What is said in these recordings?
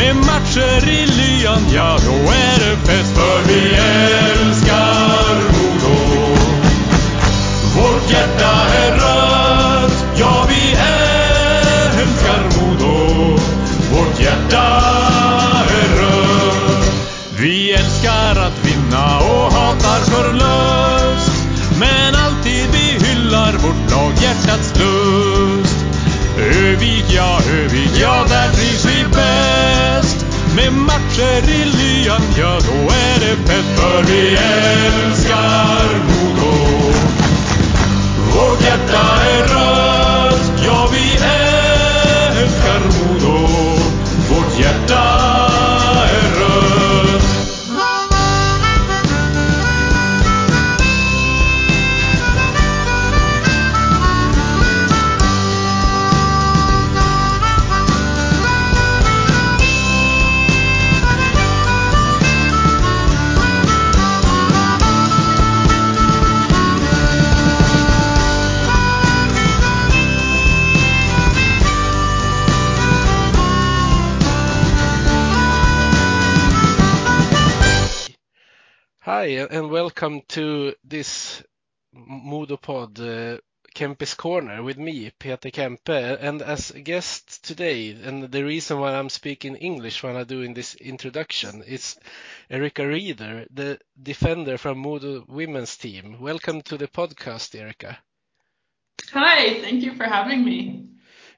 Med matcher i lyan, ja, då är det fest. För vi är. Med matcher lyan, ja, då är det fett. För vi älskar welcome to this Modopod uh, Kempis Corner with me, Peter Kempe, and as a guest today, and the reason why I'm speaking English when I'm doing this introduction is Erika Reeder, the defender from Modo women's team. Welcome to the podcast, Erika. Hi, thank you for having me.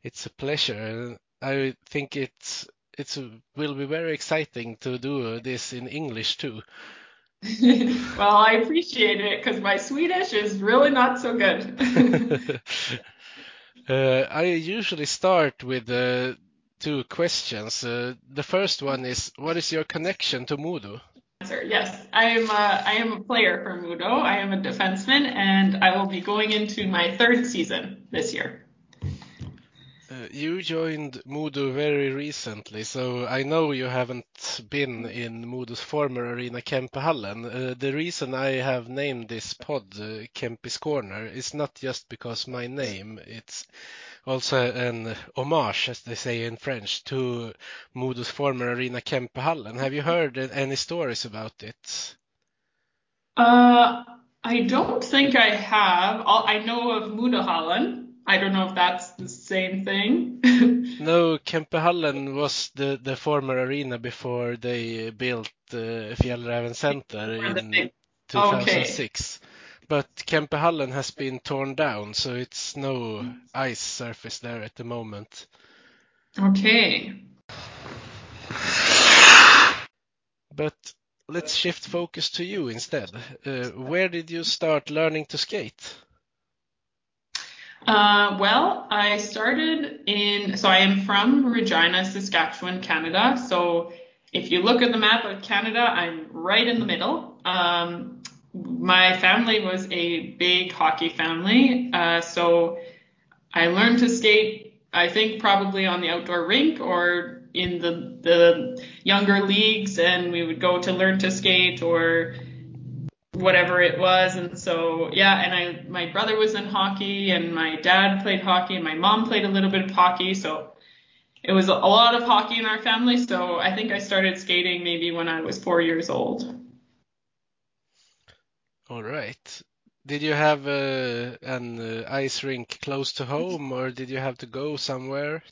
It's a pleasure. I think it's it's will be very exciting to do this in English too. well, I appreciate it because my Swedish is really not so good. uh, I usually start with uh, two questions. Uh, the first one is, what is your connection to Modo? Yes, I am. A, I am a player for Modo. I am a defenseman, and I will be going into my third season this year. Uh, you joined Modo very recently, so I know you haven't been in Modo's former arena Kempehallen. Uh, the reason I have named this pod uh, Kempis Corner is not just because my name, it's also an homage, as they say in French, to Modo's former arena Kempehallen. Have you heard any stories about it? Uh, I don't think I have. I know of Mudahallen. I don't know if that's the same thing. no, Kempehallen was the, the former arena before they built uh, Fjällräven Center in 2006. Okay. But Kempehallen has been torn down, so it's no ice surface there at the moment. Okay. But let's shift focus to you instead. Uh, where did you start learning to skate? Uh, well, I started in, so I am from Regina, Saskatchewan, Canada. So if you look at the map of Canada, I'm right in the middle. Um, my family was a big hockey family. Uh, so I learned to skate, I think probably on the outdoor rink or in the, the younger leagues and we would go to learn to skate or whatever it was and so yeah and i my brother was in hockey and my dad played hockey and my mom played a little bit of hockey so it was a lot of hockey in our family so i think i started skating maybe when i was four years old. All right. Did you have uh, an uh, ice rink close to home or did you have to go somewhere?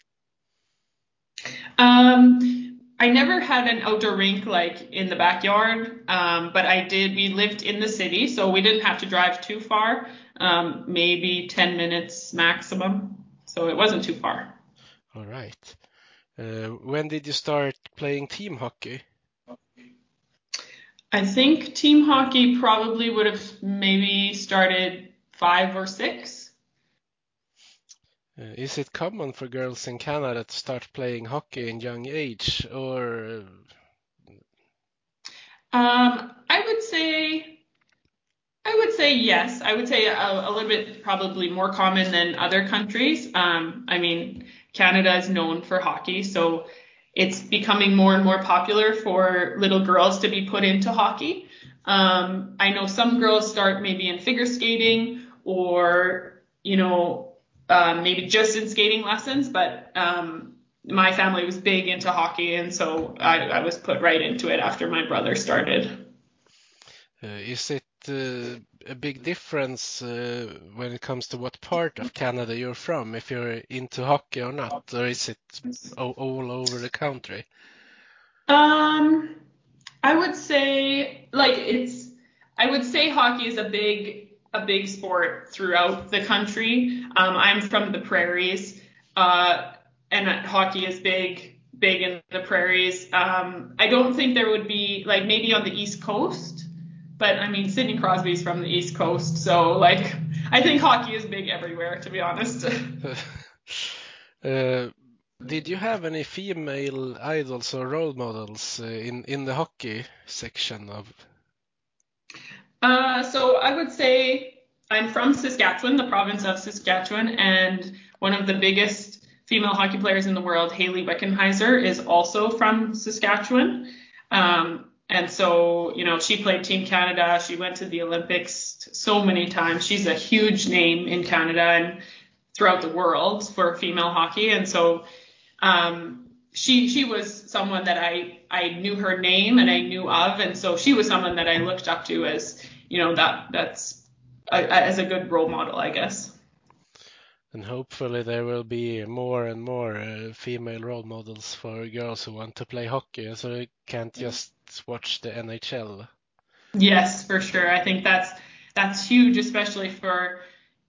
Um I never had an outdoor rink like in the backyard, um, but I did. We lived in the city, so we didn't have to drive too far, um, maybe 10 minutes maximum. So it wasn't too far. All right. Uh, when did you start playing team hockey? I think team hockey probably would have maybe started five or six. Uh, is it common for girls in Canada to start playing hockey in young age, or Um, I would say, I would say yes. I would say a, a little bit probably more common than other countries. Um, I mean, Canada is known for hockey, so it's becoming more and more popular for little girls to be put into hockey. Um, I know some girls start maybe in figure skating or, you know, um, maybe just in skating lessons, but um, my family was big into hockey, and so I, I was put right into it after my brother started. Uh, is it uh, a big difference uh, when it comes to what part of Canada you're from, if you're into hockey or not, or is it all, all over the country? Um, I would say like it's I would say hockey is a big a big sport throughout the country. Um, I'm from the prairies, uh, and hockey is big big in the prairies. Um, I don't think there would be like maybe on the East Coast, but I mean Sidney Crosby's from the East Coast, so like I think hockey is big everywhere to be honest. uh, did you have any female idols or role models uh, in in the hockey section of? Uh, so I would say I'm from Saskatchewan, the province of Saskatchewan, and one of the biggest female hockey players in the world, Hayley Wickenheiser, is also from Saskatchewan. Um, and so, you know, she played Team Canada. She went to the Olympics so many times. She's a huge name in Canada and throughout the world for female hockey. And so um, she she was someone that I I knew her name and I knew of, and so she was someone that I looked up to as you know that that's as a good role model, I guess. And hopefully there will be more and more uh, female role models for girls who want to play hockey, so they can't just watch the NHL. Yes, for sure. I think that's that's huge, especially for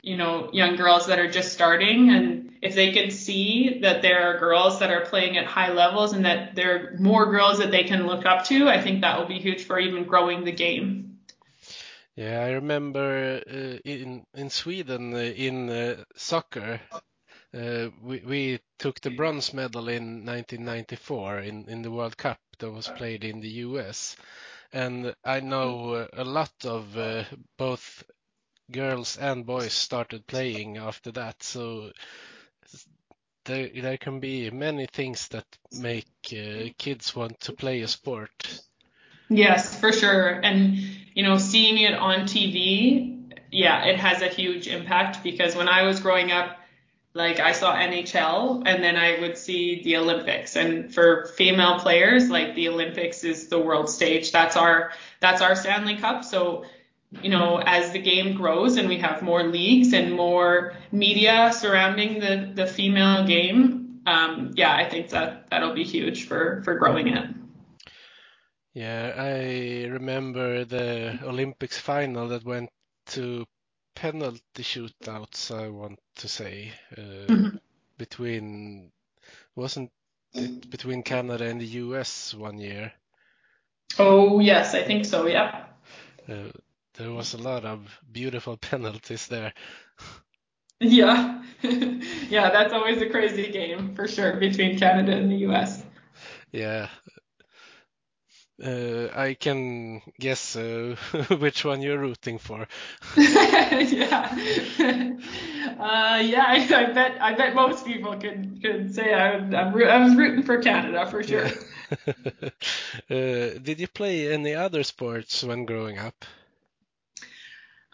you know young girls that are just starting and if they can see that there are girls that are playing at high levels and that there are more girls that they can look up to, I think that will be huge for even growing the game. Yeah, I remember uh, in in Sweden uh, in uh, soccer, uh, we we took the bronze medal in 1994 in in the World Cup that was played in the U.S. And I know a lot of uh, both girls and boys started playing after that. So there there can be many things that make uh, kids want to play a sport. Yes, for sure. And you know, seeing it on TV, yeah, it has a huge impact because when I was growing up, like I saw NHL and then I would see the Olympics. And for female players, like the Olympics is the world stage. That's our that's our Stanley Cup. So you know, as the game grows and we have more leagues and more media surrounding the, the female game, um, yeah, I think that that'll be huge for, for growing it. Yeah, I remember the Olympics final that went to penalty shootouts, I want to say, uh, mm-hmm. between, wasn't it between Canada and the US one year? Oh, yes, I think so, yeah. Uh, there was a lot of beautiful penalties there. Yeah, yeah, that's always a crazy game for sure between Canada and the U.S. Yeah, uh, I can guess uh, which one you're rooting for. yeah, uh, yeah, I, I, bet I bet most people could could say I, I'm, I was rooting for Canada for sure. Yeah. Uh, did you play any other sports when growing up?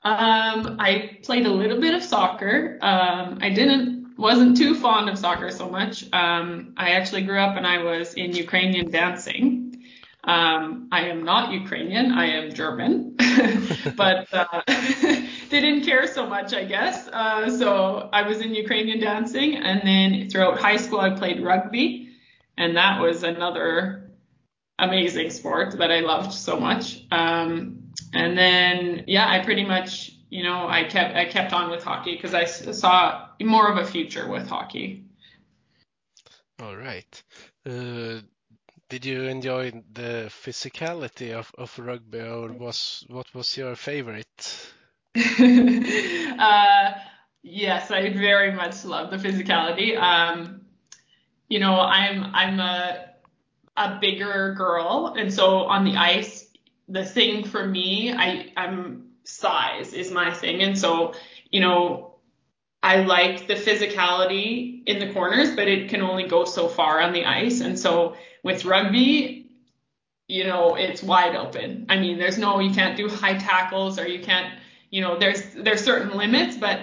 Um, I played a little bit of soccer. Um, I didn't wasn't too fond of soccer so much. Um, I actually grew up and I was in Ukrainian dancing. Um, I am not Ukrainian. I am German, but uh, they didn't care so much, I guess. Uh, so I was in Ukrainian dancing, and then throughout high school I played rugby, and that was another amazing sport that I loved so much. Um, and then yeah, I pretty much you know I kept I kept on with hockey because I saw more of a future with hockey. All right. Uh, did you enjoy the physicality of, of rugby, or was what was your favorite? uh, yes, I very much love the physicality. Um, you know, I'm I'm a a bigger girl, and so on the ice, the thing for me, I I'm size is my thing, and so you know I like the physicality in the corners, but it can only go so far on the ice. And so with rugby, you know, it's wide open. I mean, there's no, you can't do high tackles or you can't, you know, there's, there's certain limits, but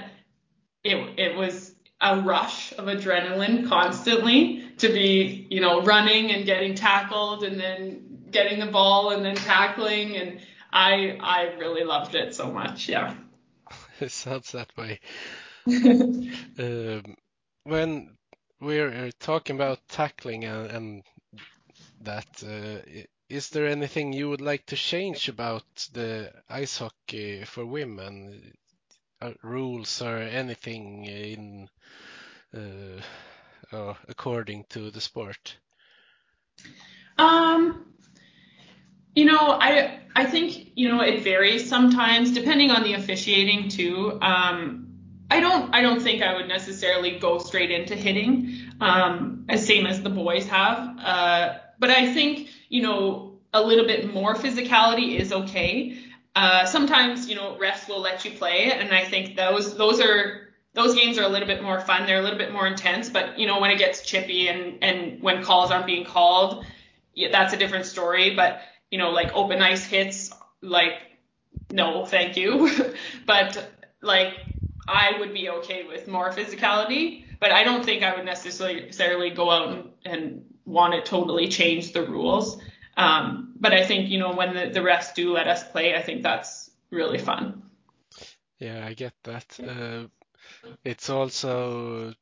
it, it was a rush of adrenaline constantly to be, you know, running and getting tackled and then getting the ball and then tackling. And I, I really loved it so much. Yeah. It sounds that way. um, when we're uh, talking about tackling and, that, uh, is there anything you would like to change about the ice hockey for women? Uh, rules or anything in according to the sport? Um, you know, I I think you know it varies sometimes depending on the officiating too. I don't I don't think I would necessarily go straight into hitting, um, as same as the boys have. Uh, but I think you know a little bit more physicality is okay. Uh, sometimes you know refs will let you play, and I think those those are those games are a little bit more fun. They're a little bit more intense. But you know when it gets chippy and and when calls aren't being called, yeah, that's a different story. But you know like open ice hits, like no, thank you. but like I would be okay with more physicality, but I don't think I would necessarily go out and, and want to totally change the rules. Um, but I think, you know, when the, the refs do let us play, I think that's really fun. Yeah, I get that. Uh, it's also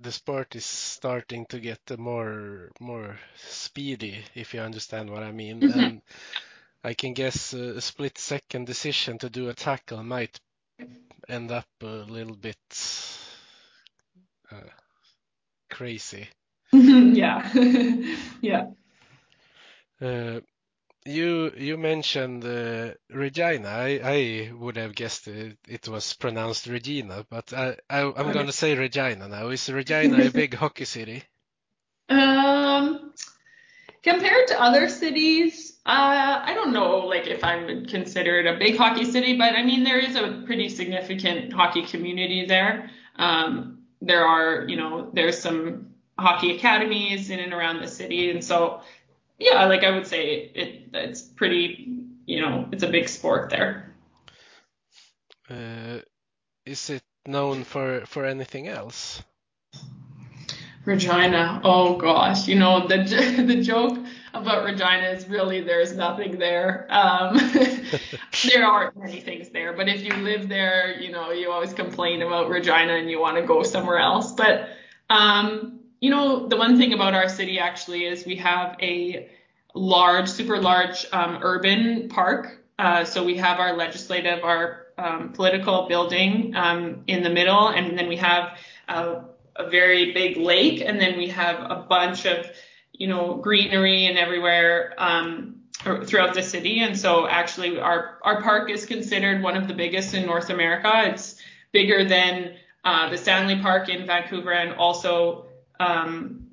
the sport is starting to get more more speedy, if you understand what I mean. Mm-hmm. And I can guess a split second decision to do a tackle might end up a little bit uh, crazy. yeah, yeah. Uh, you you mentioned uh, Regina. I, I would have guessed it, it was pronounced Regina, but I, I am okay. going to say Regina now. Is Regina a big hockey city? Um, compared to other cities, uh, I don't know, like if I'm considered a big hockey city, but I mean there is a pretty significant hockey community there. Um, there are, you know, there's some hockey academies in and around the city, and so yeah, like I would say it, it's pretty, you know, it's a big sport there. Uh, is it known for for anything else? Regina. Oh gosh, you know the the joke about Regina is really there's nothing there. Um, there aren't many things there, but if you live there, you know you always complain about Regina and you want to go somewhere else. But um, you know the one thing about our city actually is we have a large, super large um, urban park. Uh, so we have our legislative, our um, political building um, in the middle, and then we have uh, a very big lake, and then we have a bunch of, you know, greenery and everywhere um, throughout the city. And so actually, our our park is considered one of the biggest in North America. It's bigger than uh, the Stanley Park in Vancouver, and also, um,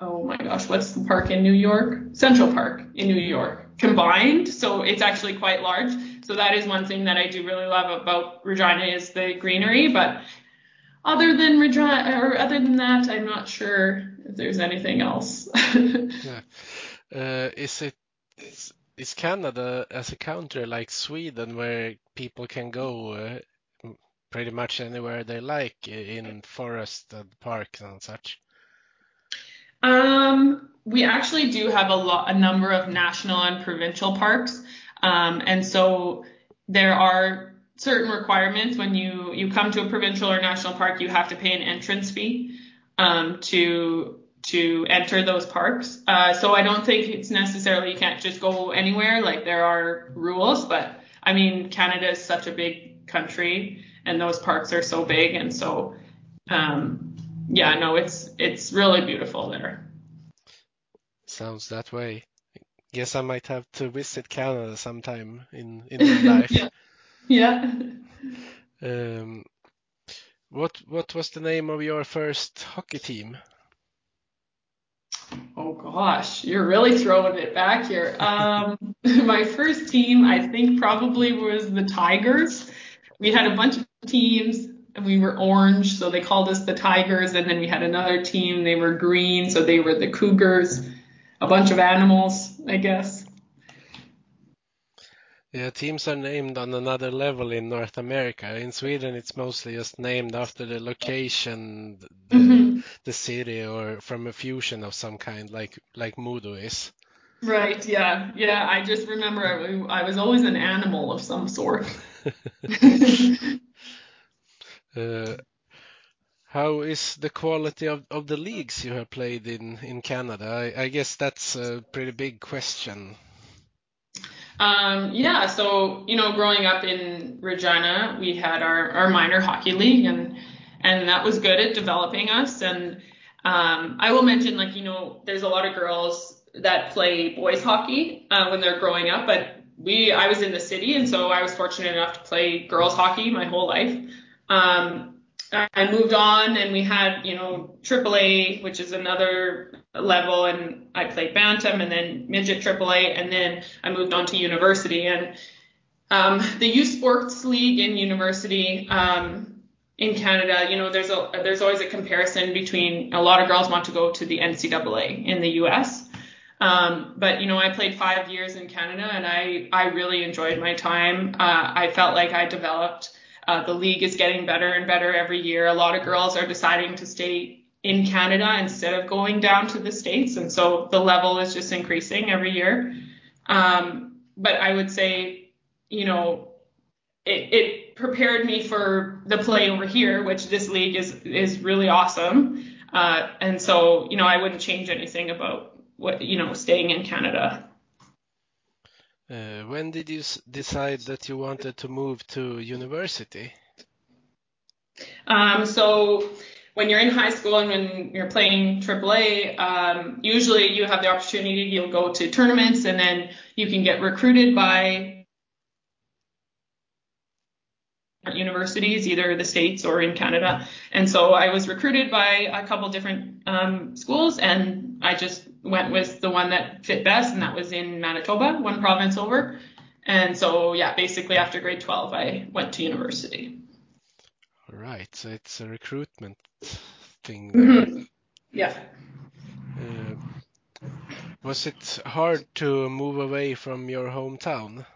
oh my gosh, what's the park in New York? Central Park in New York combined. So it's actually quite large. So that is one thing that I do really love about Regina is the greenery, but other than Regina, or other than that, I'm not sure if there's anything else. yeah. Uh, is it is, is, Canada as a country like Sweden where people can go uh, pretty much anywhere they like in forest and parks and such? Um, we actually do have a lot, a number of national and provincial parks, um, and so there are certain requirements. When you you come to a provincial or national park you have to pay an entrance fee um, to to enter those parks. Uh, so i don't think it's necessarily you can't just go anywhere. Like there are rules but i mean canada is such a big country and those parks are so big. And so um, yeah no it's it's really beautiful there. Sounds that way. Guess i might have to visit canada sometime in in my life. Yeah yeah. Um, what what was the name of your first hockey team? Oh gosh, you're really throwing it back here. Um, my first team, I think, probably was the Tigers. We had a bunch of teams, and we were orange, so they called us the Tigers. And then we had another team, they were green, so they were the Cougars. A bunch of animals, I guess. Yeah, teams are named on another level in North America. In Sweden, it's mostly just named after the location, the, Mhm. the city, or from a fusion of some kind, like like Modo is. Right, yeah, yeah. I just remember I, I was always an animal of some sort. Uh, how is the quality of, of the leagues you have played in in Canada? I, I guess that's a pretty big question. Um, yeah, so you know, growing up in Regina, we had our, our minor hockey league, and and that was good at developing us. And um, I will mention, like you know, there's a lot of girls that play boys hockey uh, when they're growing up, but we I was in the city, and so I was fortunate enough to play girls hockey my whole life. Um, I moved on, and we had you know AAA, which is another level, and I played bantam, and then midget AAA, and then I moved on to university. And um, the youth sports league in university um, in Canada, you know, there's a there's always a comparison between a lot of girls want to go to the NCAA in the U.S. Um, but you know, I played five years in Canada, and I I really enjoyed my time. Uh, I felt like I developed. Uh, the league is getting better and better every year. A lot of girls are deciding to stay in Canada instead of going down to the States. And so the level is just increasing every year. Um, but I would say, you know, it, it prepared me for the play over here, which this league is, is really awesome. Uh, and so, you know, I wouldn't change anything about what, you know, staying in Canada. Uh, when did you s- decide that you wanted to move to university? Um, so when you're in high school and when you're playing AAA, um, usually you have the opportunity, you'll go to tournaments and then you can get recruited by universities, either the States or in Canada. And so I was recruited by a couple different um, schools and I just went with the one that fit best and that was in Manitoba, one province over. And so, yeah, basically after grade 12, I went to university. All right, so it's a recruitment thing. Mhm. Yeah. Uh, was it hard to move away from your hometown?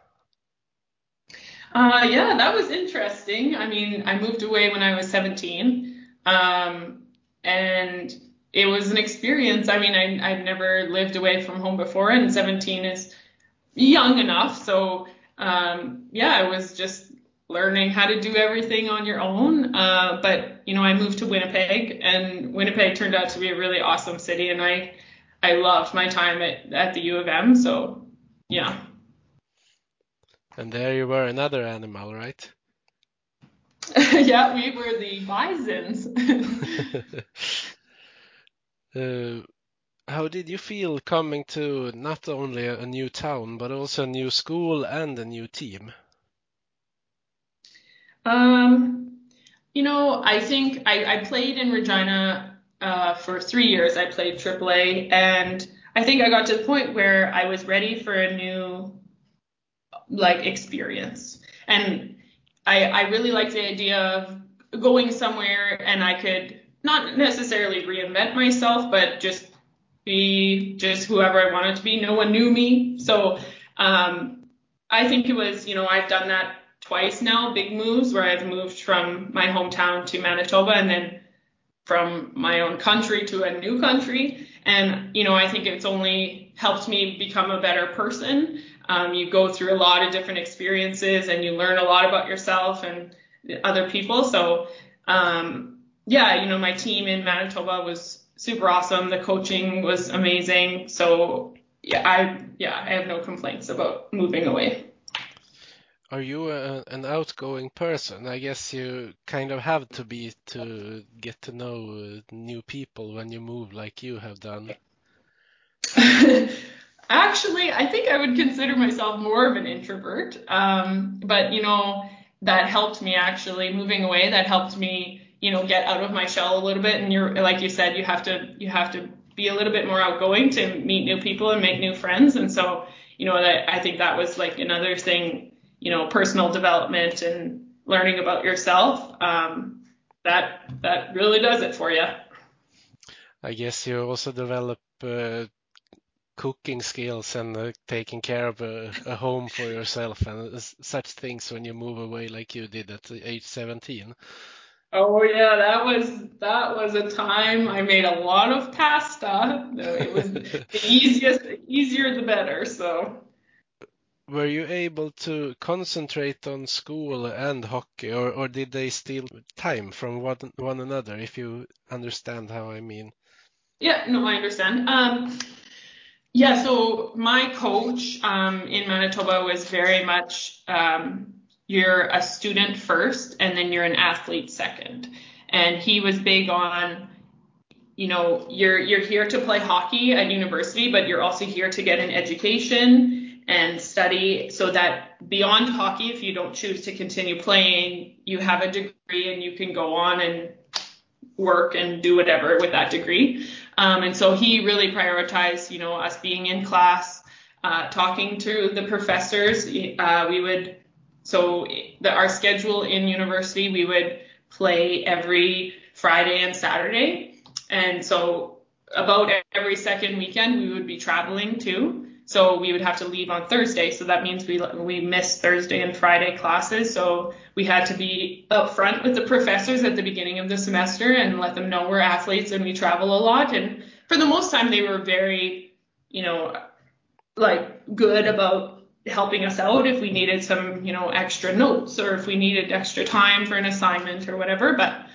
Uh, yeah, that was interesting. I mean, I moved away when I was 17, um, and it was an experience. I mean, I, I'd never lived away from home before, and 17 is young enough. So, um, yeah, it was just learning how to do everything on your own. Uh, but, you know, I moved to Winnipeg, and Winnipeg turned out to be a really awesome city, and I, I loved my time at, at the U of M. So, yeah. And there you were, another animal, right? yeah, we were the bisons. Uh, how did you feel coming to not only a a new town, but also a new school and a new team? Um, you know, I think I, I played in Regina uh, for three years. I played AAA, and I think I got to the point where I was ready for a new like experience. And I, I really liked the idea of going somewhere and I could not necessarily reinvent myself, but just be just whoever I wanted to be. No one knew me. So um, I think it was, you know, I've done that twice now, big moves where I've moved from my hometown to Manitoba and then from my own country to a new country. And, you know, I think it's only helped me become a better person. Um, you go through a lot of different experiences and you learn a lot about yourself and other people. So, um, yeah, you know, my team in Manitoba was super awesome. The coaching was amazing. So, yeah, I, yeah, I have no complaints about moving away. Are you a, an outgoing person? I guess you kind of have to be to get to know uh, new people when you move like you have done. Actually, I think I would consider myself more of an introvert. Um, but you know, that helped me actually moving away. That helped me, you know, get out of my shell a little bit. And you're like you said, you have to you have to be a little bit more outgoing to meet new people and make new friends. And so, you know, that I think that was like another thing, you know, personal development and learning about yourself. Um, that that really does it for you. I guess you also develop uh, cooking skills and uh, taking care of a, a, home for yourself and such things when you move away like you did at age 17. Oh yeah, that was that was a time I made a lot of pasta. It was the easiest, the easier the better. So. Were you able to concentrate on school and hockey, or, or did they steal time from one, one another? If you understand how I mean. Yeah, no, I understand. Um, yeah, so my coach um, in Manitoba was very much um, you're a student first and then you're an athlete second. And he was big on, you know, you're you're here to play hockey at university, but you're also here to get an education and study so that beyond hockey, if you don't choose to continue playing, you have a degree and you can go on and work and do whatever with that degree. Um, and so he really prioritized, you know, us being in class, uh, talking to the professors. Uh, we would, so the, our schedule in university, we would play every Friday and Saturday. And so about every second weekend, we would be traveling too. So we would have to leave on Thursday. So that means we we missed Thursday and Friday classes. So we had to be upfront with the professors at the beginning of the semester and let them know we're athletes and we travel a lot. And for the most time, they were very, you know, like good about helping us out if we needed some, you know, extra notes or if we needed extra time for an assignment or whatever. But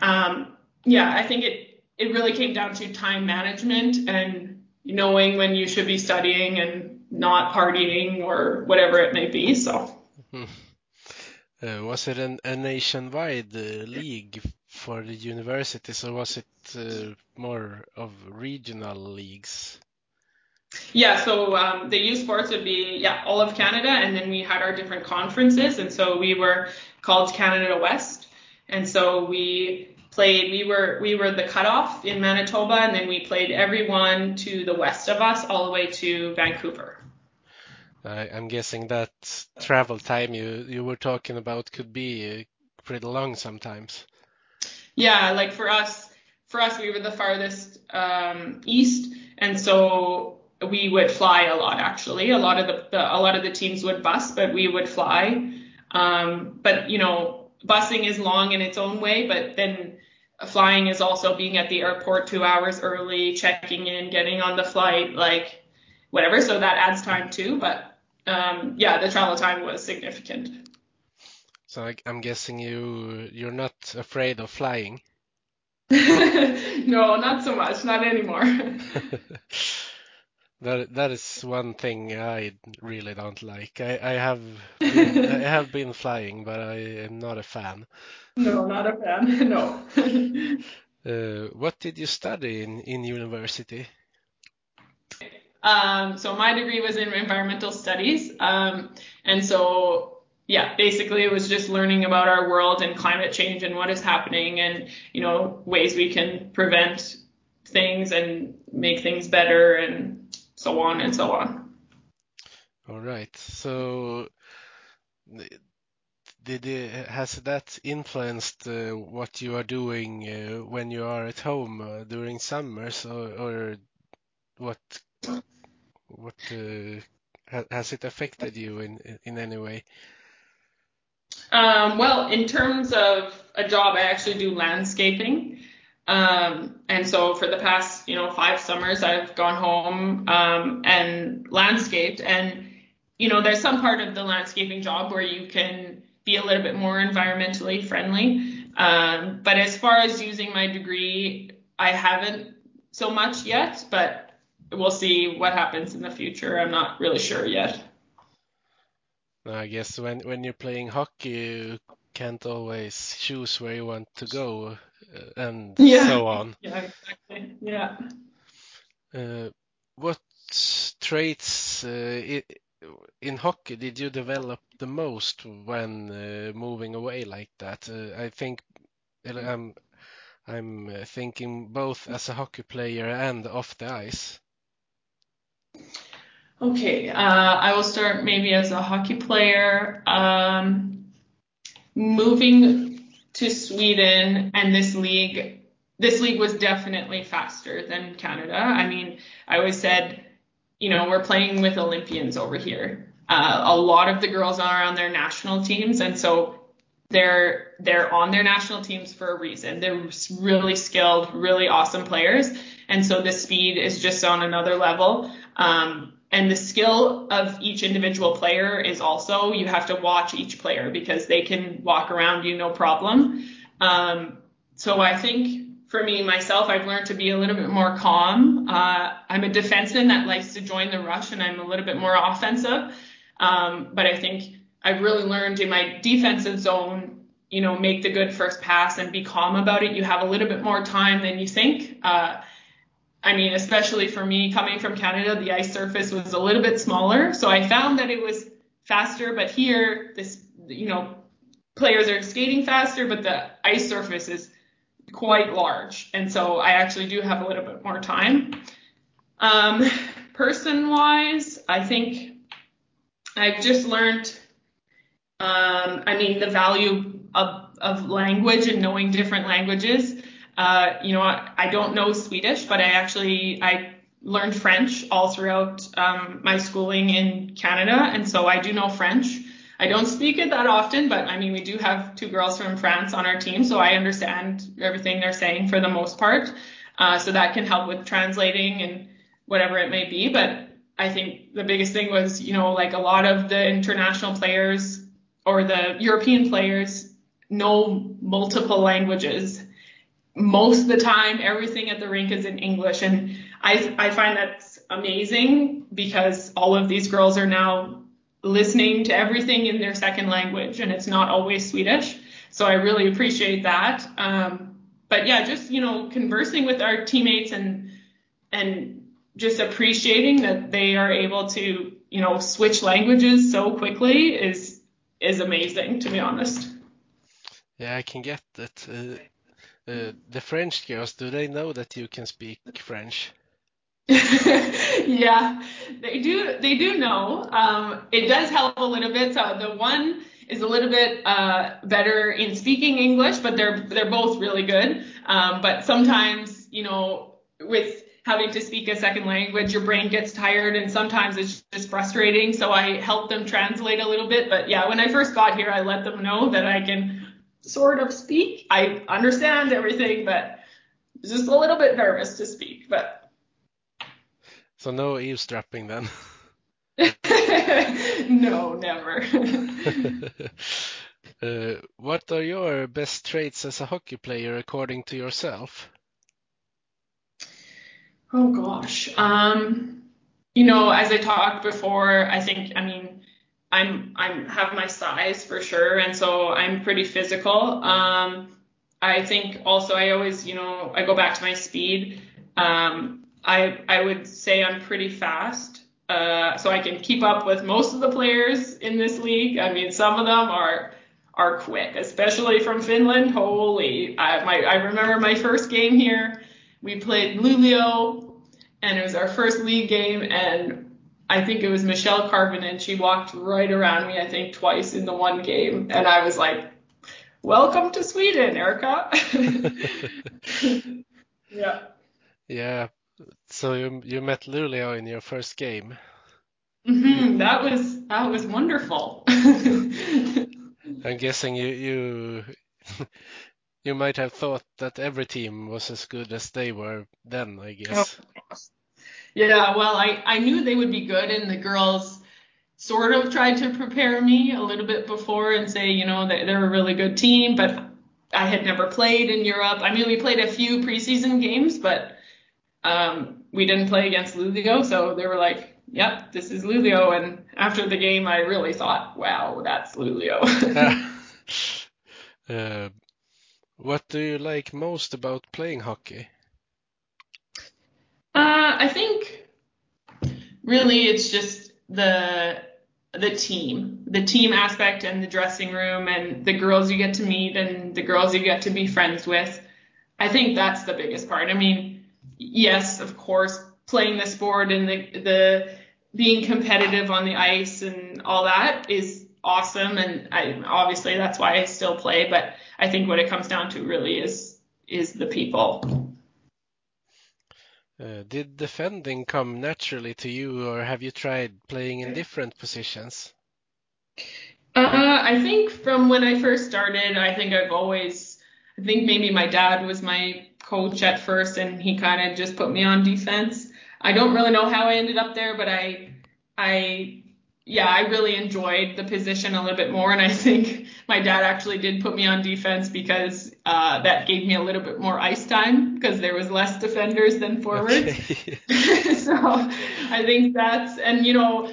um, yeah, I think it it really came down to time management and knowing when you should be studying and not partying or whatever it may be. So. Uh, was it an, a nationwide uh, league for the universities, or was it uh, more of regional leagues? Yeah, so um, the U Sports would be yeah all of Canada, and then we had our different conferences, and so we were called Canada West, and so we played we were we were the cutoff in Manitoba and then we played everyone to the west of us all the way to Vancouver. I, I'm guessing that travel time you you were talking about could be pretty long sometimes. Yeah, like for us for us we were the farthest um, east and so we would fly a lot actually. A lot of the, the a lot of the teams would bus, but we would fly. Um, but you know busing is long in its own way, but then flying is also being at the airport two hours early, checking in, getting on the flight, like whatever. So that adds time too. But um, yeah, the travel time was significant. So I, I'm guessing you you're not afraid of flying. no, not so much, not anymore. That that is one thing I really don't like. I, I have been, I have been flying, but I am not a fan. No, not a fan. No. uh, what did you study in in university? Um, so my degree was in environmental studies, um, and so yeah, basically it was just learning about our world and climate change and what is happening, and you know ways we can prevent things and make things better and so on and so on. All right. So did it, has that influenced uh, what you are doing uh, when you are at home uh, during summers or, or what what uh, has it affected you in in any way? Um, well, in terms of a job, I actually do landscaping. Um, and so for the past, you know, five summers, I've gone home um, and landscaped. And, you know, there's some part of the landscaping job where you can be a little bit more environmentally friendly. Um, but as far as using my degree, I haven't so much yet, but we'll see what happens in the future. I'm not really sure yet. I guess when when you're playing hockey, you can't always choose where you want to go and yeah. so on. Yeah, exactly. Yeah. Uh, what traits uh, in hockey did you develop the most when uh, moving away like that? Uh, I think um, I'm uh, thinking both as a hockey player and off the ice. Okay, uh, I will start maybe as a hockey player. Um, moving to Sweden and this league, this league was definitely faster than Canada. I mean, I always said, you know, we're playing with Olympians over here. Uh, a lot of the girls are on their national teams, and so they're they're on their national teams for a reason. They're really skilled, really awesome players, and so the speed is just on another level. Um, and the skill of each individual player is also you have to watch each player because they can walk around you no problem. Um, so I think for me myself, I've learned to be a little bit more calm. Uh, I'm a defenseman that likes to join the rush, and I'm a little bit more offensive. Um, but I think I've really learned in my defensive zone, you know, make the good first pass and be calm about it. You have a little bit more time than you think. Uh, I mean, especially for me coming from Canada, the ice surface was a little bit smaller. So I found that it was faster, but here, this, you know, players are skating faster, but the ice surface is quite large. And so I actually do have a little bit more time. Um, person wise, I think I've just learned, um, I mean, the value of, of language and knowing different languages. Uh, you know, I, I, don't know Swedish, but I actually I learned French all throughout um, my schooling in Canada, and so I do know French. I don't speak it that often, but I mean, we do have two girls from France on our team, so I understand everything they're saying for the most part. Uh, so that can help with translating and whatever it may be. But I think the biggest thing was, you know, like a lot of the international players or the European players know multiple languages most of the time everything at the rink is in English and I I find that's amazing because all of these girls are now listening to everything in their second language and it's not always Swedish. So I really appreciate that. Um, but yeah, just you know conversing with our teammates and and just appreciating that they are able to you know switch languages so quickly is is amazing to be honest. Yeah, I can get that. Uh, uh, the French girls, do they know that you can speak French? yeah, they do. They do know. Um, it does help a little bit. So the one is a little bit uh, better in speaking English, but they're they're both really good. Um, but sometimes, you know, with having to speak a second language, your brain gets tired, and sometimes it's just frustrating. So I help them translate a little bit. But yeah, when I first got here, I let them know that I can sort of speak. I understand everything, but just a little bit nervous to speak. But so no eavesdropping then. no, never. uh, what are your best traits as a hockey player according to yourself? Oh gosh. Um, you know, as I talked before, I think I mean I'm I'm have my size for sure, and so I'm pretty physical. Um, I think also I always you know I go back to my speed. Um, I I would say I'm pretty fast, uh, so I can keep up with most of the players in this league. I mean, some of them are are quick, especially from Finland. Holy, I my I remember my first game here. We played Luleå, and it was our first league game, and I think it was Michelle Karvinen, and she walked right around me, I think, twice in the one game. And I was like, Welcome to Sweden, Erica. yeah. Yeah. So you you met Luleå in your first game. Mm-hmm. That was that was wonderful. I'm guessing you you you might have thought that every team was as good as they were then, I guess. Oh, yeah, well, I, I knew they would be good, and the girls sort of tried to prepare me a little bit before and say, you know, that they're a really good team, but I had never played in Europe. I mean, we played a few preseason games, but um, we didn't play against Luleå, so they were like, yep, this is Luleå. And after the game, I really thought, wow, that's Luleå. uh, what do you like most about playing hockey? I think really it's just the the team, the team aspect and the dressing room and the girls you get to meet and the girls you get to be friends with. I think that's the biggest part. I mean, yes, of course, playing the sport and the the being competitive on the ice and all that is awesome and I obviously that's why I still play, but I think what it comes down to really is is the people. Uh, did defending come naturally to you, or have you tried playing in different positions? Uh, I think from when I first started, I think I've always, I think maybe my dad was my coach at first, and he kind of just put me on defense. I don't really know how I ended up there, but I, I, yeah, I really enjoyed the position a little bit more, and I think my dad actually did put me on defense because uh, that gave me a little bit more ice time because there was less defenders than forwards. Okay. so I think that's, and you know,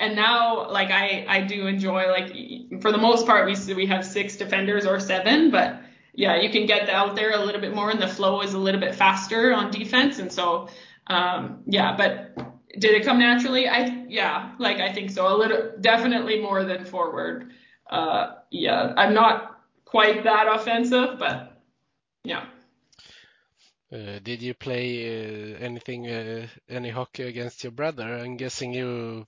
and now like I I do enjoy like for the most part we we have six defenders or seven, but yeah, you can get out there a little bit more and the flow is a little bit faster on defense, and so um, yeah, but did it come naturally? I yeah, like I think so. A little definitely more than forward. Uh, yeah, I'm not quite that offensive, but yeah. Uh, did you play uh, anything, uh, any hockey against your brother? I'm guessing you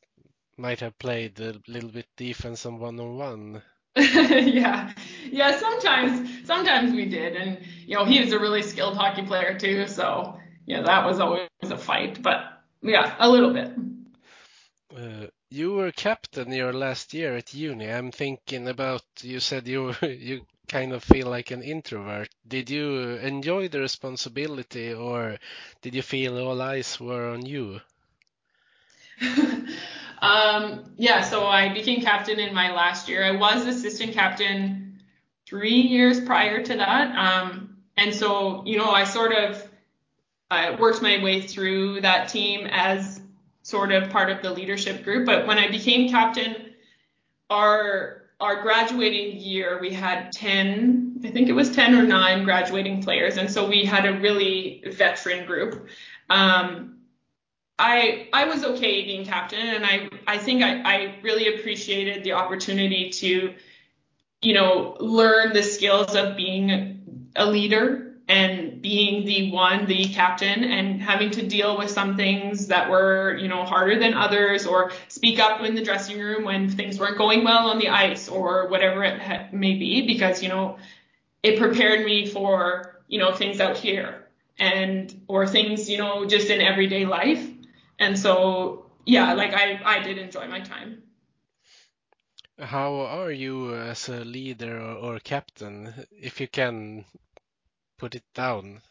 might have played a little bit defense on one on one. yeah, yeah. Sometimes, sometimes we did, and you know he was a really skilled hockey player too. So yeah, that was always a fight. But yeah, a little bit. Uh, you were captain your last year at uni. I'm thinking about. You said you you kind of feel like an introvert. Did you enjoy the responsibility, or did you feel all eyes were on you? um, yeah, so I became captain in my last year. I was assistant captain three years prior to that. Um, and so, you know, I sort of uh, worked my way through that team as sort of part of the leadership group. But when I became captain, our our graduating year, we had 10, I think it was 10 or 9 graduating players. And so we had a really veteran group. Um, I I was okay being captain, and I I think I, I really appreciated the opportunity to, you know, learn the skills of being a leader and being the one, the captain, and having to deal with some things that were, you know, harder than others, or speak up in the dressing room when things weren't going well on the ice, or whatever it ha- may be, because you know, it prepared me for, you know, things out here and or things, you know, just in everyday life. And so, yeah, like I, I did enjoy my time. How are you as a leader or, or captain, if you can put it down?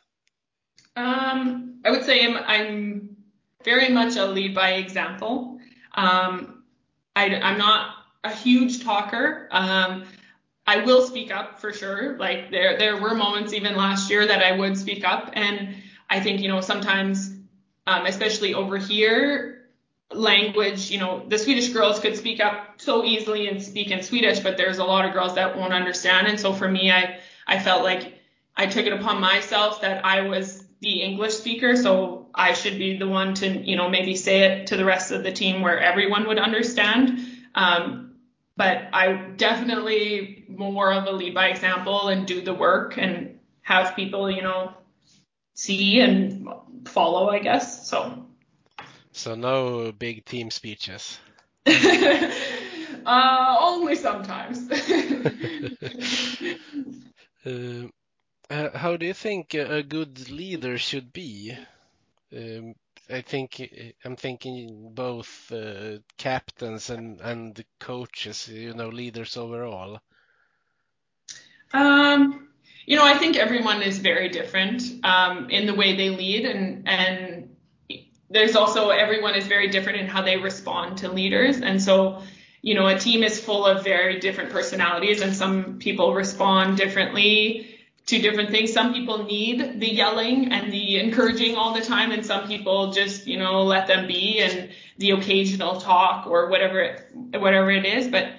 Um, I would say I'm, I'm very much a lead by example. Um, I, am not a huge talker. Um, I will speak up for sure. Like there, there were moments even last year that I would speak up, and I think you know sometimes um, especially over here, language, you know, the Swedish girls could speak up so easily and speak in Swedish, but there's a lot of girls that won't understand. And so for me, I, I felt like I took it upon myself that I was the English speaker, so I should be the one to, you know, maybe say it to the rest of the team where everyone would understand. Um, but I definitely more of a lead by example and do the work and have people, you know, see and follow, I guess. So. So no big team speeches. uh, only sometimes. uh, how do you think a good leader should be? Um, I think I'm thinking both uh, captains and and coaches, you know, leaders overall. Um, you know, I think everyone is very different um, in the way they lead, and and there's also everyone is very different in how they respond to leaders, and so you know, a team is full of very different personalities, and some people respond differently to different things. Some people need the yelling and the encouraging all the time, and some people just you know let them be and the occasional talk or whatever it, whatever it is. But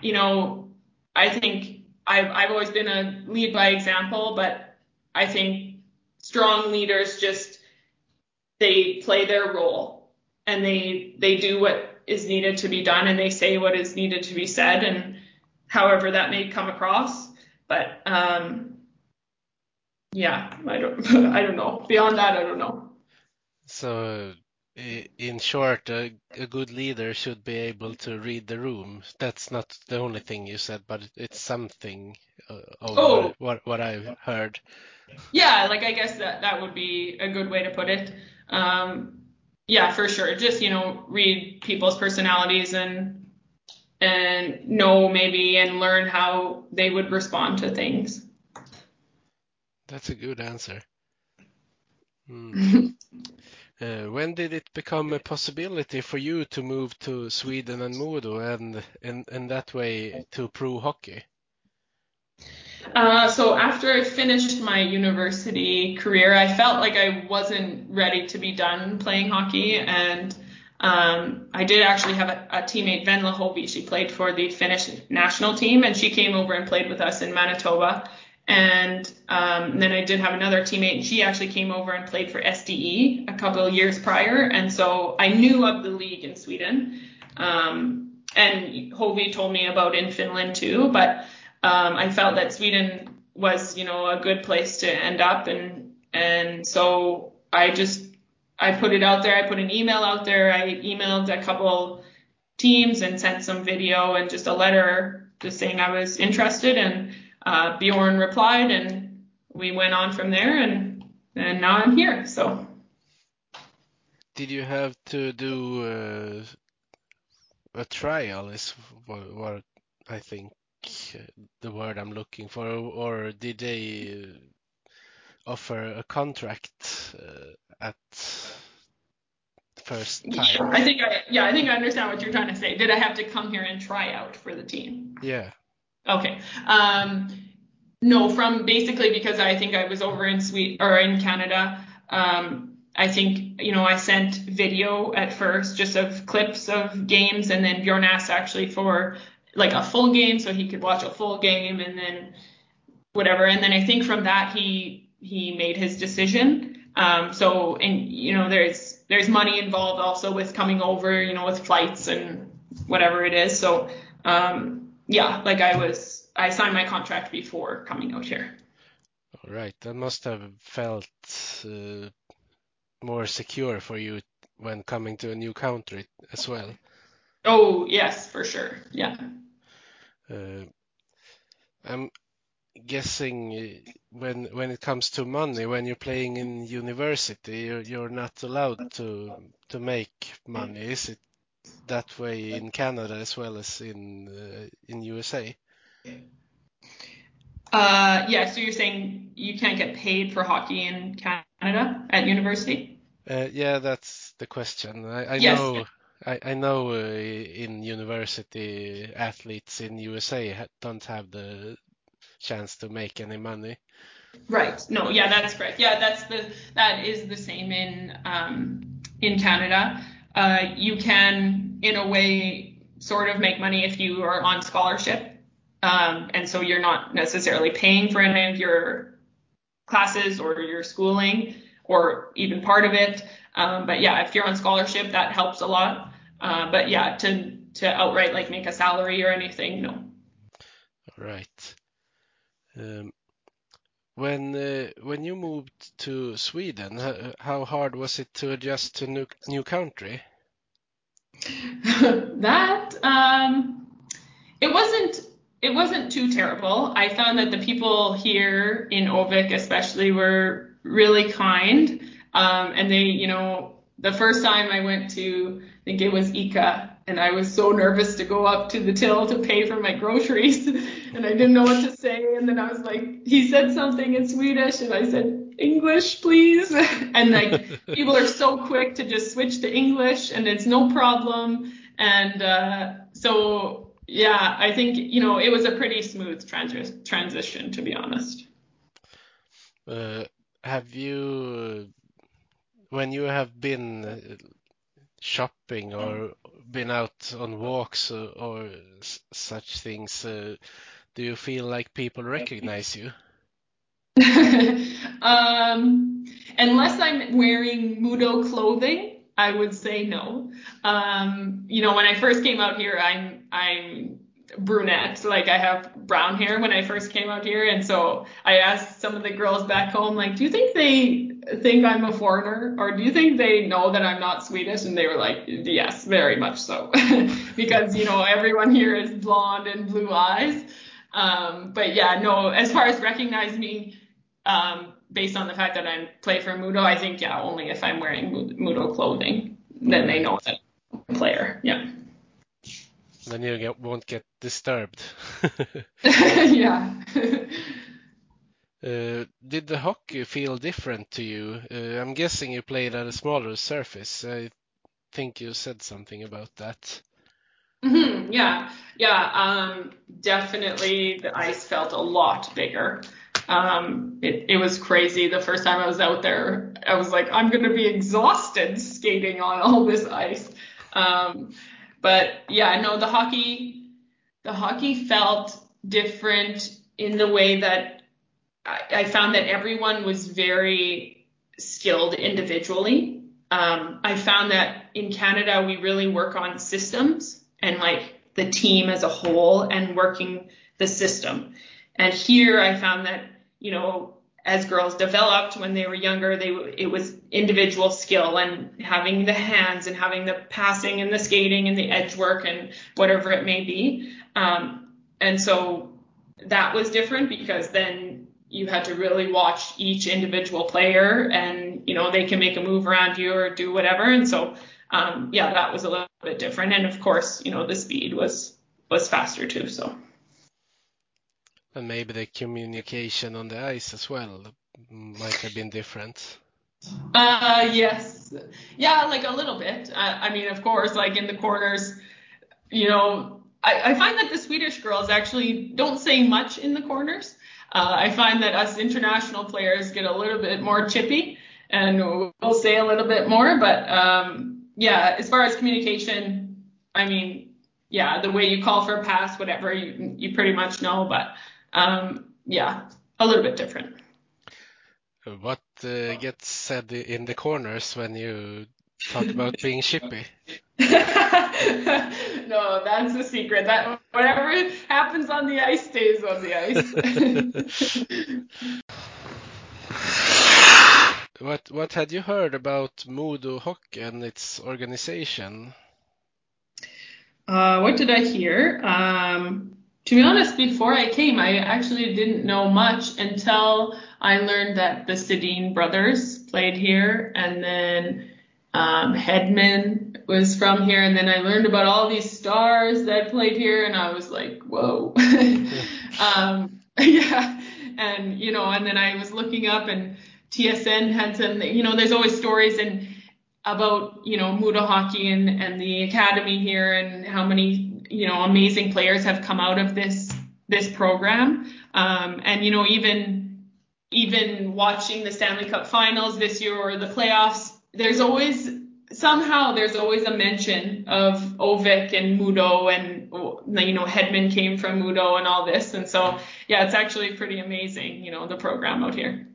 you know, I think I've, I've always been a lead by example, but I think strong leaders just, they play their role and they, they do what is needed to be done and they say what is needed to be said and however that may come across. But, um, yeah, I don't I don't know. Beyond that, I don't know. So, in short, a, a good leader should be able to read the room. That's not the only thing you said, but it's something uh, of Oh. what, what I've heard. Yeah, like I guess that that would be a good way to put it. Um, yeah, for sure. Just you know, read people's personalities and and know maybe and learn how they would respond to things. That's a good answer. Hmm. Uh, when did it become a possibility for you to move to Sweden and Modo and in, in that way to pro hockey? Uh, so after I finished my university career, I felt like I wasn't ready to be done playing hockey, and um, I did actually have a, a teammate, Venla Hovi. She played for the Finnish national team, and she came over and played with us in Manitoba. And um, then I did have another teammate, and she actually came over and played for SDE a couple of years prior, and so I knew of the league in Sweden. Um, and Hovi told me about in Finland too, but um, I felt that Sweden was, you know, a good place to end up, and and so I just I put it out there. I put an email out there. I emailed a couple teams and sent some video and just a letter just saying I was interested, and uh, Bjorn replied, and we went on from there, and and now I'm here. So Did you have to do uh, a trial? Is what, what I think uh, the word I'm looking for, or did they uh, offer a contract uh, at first time? I think I yeah I think I understand what you're trying to say. Did I have to come here and try out for the team? Yeah. Okay. Um, no, from basically because I think I was over in Sweden or in Canada. Um, I think you know I sent video at first, just of clips of games, and then Bjorn asked actually for like a full game so he could watch a full game, and then whatever. And then I think from that he he made his decision. Um, so and you know there's there's money involved also with coming over, you know, with flights and whatever it is. So um, yeah, like I was I signed my contract before coming out here. All right. That must have felt uh, more secure for you when coming to a new country as well. Oh yes, for sure. Yeah. Uh, I'm guessing uh, when when it comes to money, when you're playing in university, you're, you're not allowed to to make money. Is it that way in Canada as well as in uh, in USA? Uh, yeah. So you're saying you can't get paid for hockey in Canada at university? Uh, yeah, that's the question. I, I Yes. know I, I know uh, in university athletes in USA don't have the chance to make any money. Right. No, yeah, that's correct. Yeah, that's the that is the same in um, in Canada. Uh, you can, in a way, sort of make money if you are on scholarship, um, and so you're not necessarily paying for any of your classes or your schooling or even part of it. Um, but yeah, if you're on scholarship, that helps a lot. Uh, but yeah, to to outright like make a salary or anything, no. All right. Um, when uh, when you moved to Sweden, how hard was it to adjust to new new country? that um it wasn't it wasn't too terrible. I found that the people here in Övik especially were really kind. Um and they, you know, the first time I went to I think it was ICA and I was so nervous to go up to the till to pay for my groceries and I didn't know what to say and then I was like he said something in Swedish and I said English please. And like people are so quick to just switch to English and it's no problem. And uh so yeah I think you know it was a pretty smooth transi- transition to be honest. Uh, have you, when you have been uh, shopping or been out on walks or, or such things, uh, do you feel like people recognize you? um, unless I'm wearing Modo clothing, I would say no. Um, you know, when I first came out here, I'm I'm brunette. Like I have brown hair when I first came out here, and so I asked some of the girls back home, like, do you think they think I'm a foreigner, or do you think they know that I'm not Swedish? And they were like, yes, very much so, because you know everyone here is blonde and blue eyes. Um, but yeah, no, as far as recognizing me, um, based on the fact that I play for Modo, I think yeah, only if I'm wearing Modo clothing, then they know that I'm a player. Yeah. Then you get, won't get disturbed. yeah. uh, did the hockey feel different to you? Uh, I'm guessing you played at a smaller surface. I think you said something about that. Mm-hmm, yeah, yeah, um, definitely the ice felt a lot bigger. Um, it, it was crazy. The first time I was out there, I was like, I'm going to be exhausted skating on all this ice. Um, but yeah, no, the hockey, the hockey felt different in the way that I, I found that everyone was very skilled individually. Um, I found that in Canada, we really work on systems and like the team as a whole and working the system. And here I found that, you know, as girls developed when they were younger, they it was individual skill and having the hands and having the passing and the skating and the edge work and whatever it may be. Um, and so that was different because then you had to really watch each individual player and you know they can make a move around you or do whatever. And so um, yeah, that was a little bit different. And of course, you know, the speed was was faster too. So. And maybe the communication on the ice as well might have been different. Uh, yes, yeah, like a little bit. I, I mean, of course, like in the corners, you know, I, I find that the Swedish girls actually don't say much in the corners. Uh, I find that us international players get a little bit more chippy and we'll say a little bit more, but um, yeah, as far as communication, I mean, yeah, the way you call for a pass, whatever, you you pretty much know, but um, yeah, a little bit different. What uh, gets said in the corners when you talk about being chippy? no, that's the secret. That whatever happens on the ice stays on the ice. What what had you heard about Modo Hockey and its organization? Uh, what did I hear? Um, to be honest, before I came, I actually didn't know much until I learned that the Sedin brothers played here, and then um, Hedman was from here, and then I learned about all these stars that played here, and I was like, whoa, um, yeah, and you know, and then I was looking up and TSN had some, you know, there's always stories and about, you know, Modo hockey and, and the academy here and how many, you know, amazing players have come out of this, this program. Um, and, you know, even, even watching the Stanley Cup finals this year or the playoffs, there's always, somehow there's always a mention of Övik and Modo and, you know, Hedman came from Modo and all this. And so, yeah, it's actually pretty amazing, you know, the program out here.